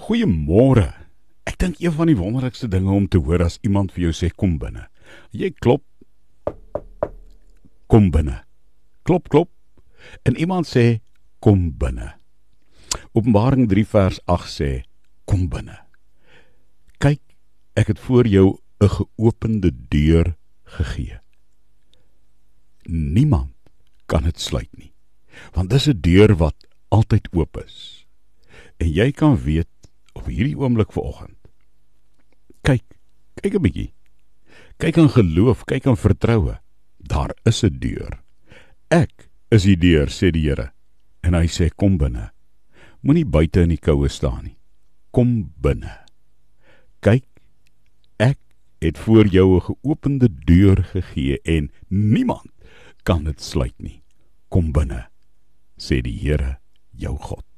Goeiemôre. Ek dink een van die wonderlikste dinge om te hoor as iemand vir jou sê kom binne. Jy klop. Kom binne. Klop klop. En iemand sê kom binne. Openbaring 3 vers 8 sê kom binne. Kyk, ek het voor jou 'n geopende deur gegee. Niemand kan dit sluit nie. Want dis 'n deur wat altyd oop is. En jy kan weet op hierdie oomblik vanoggend. Kyk, kyk 'n bietjie. Kyk in geloof, kyk in vertroue. Daar is 'n deur. Ek is die deur, sê die Here. En hy sê kom binne. Moenie buite in die koue staan nie. Kom binne. Kyk, ek het voor jou 'n geopende deur gegee en niemand kan dit sluit nie. Kom binne, sê die Here, jou God.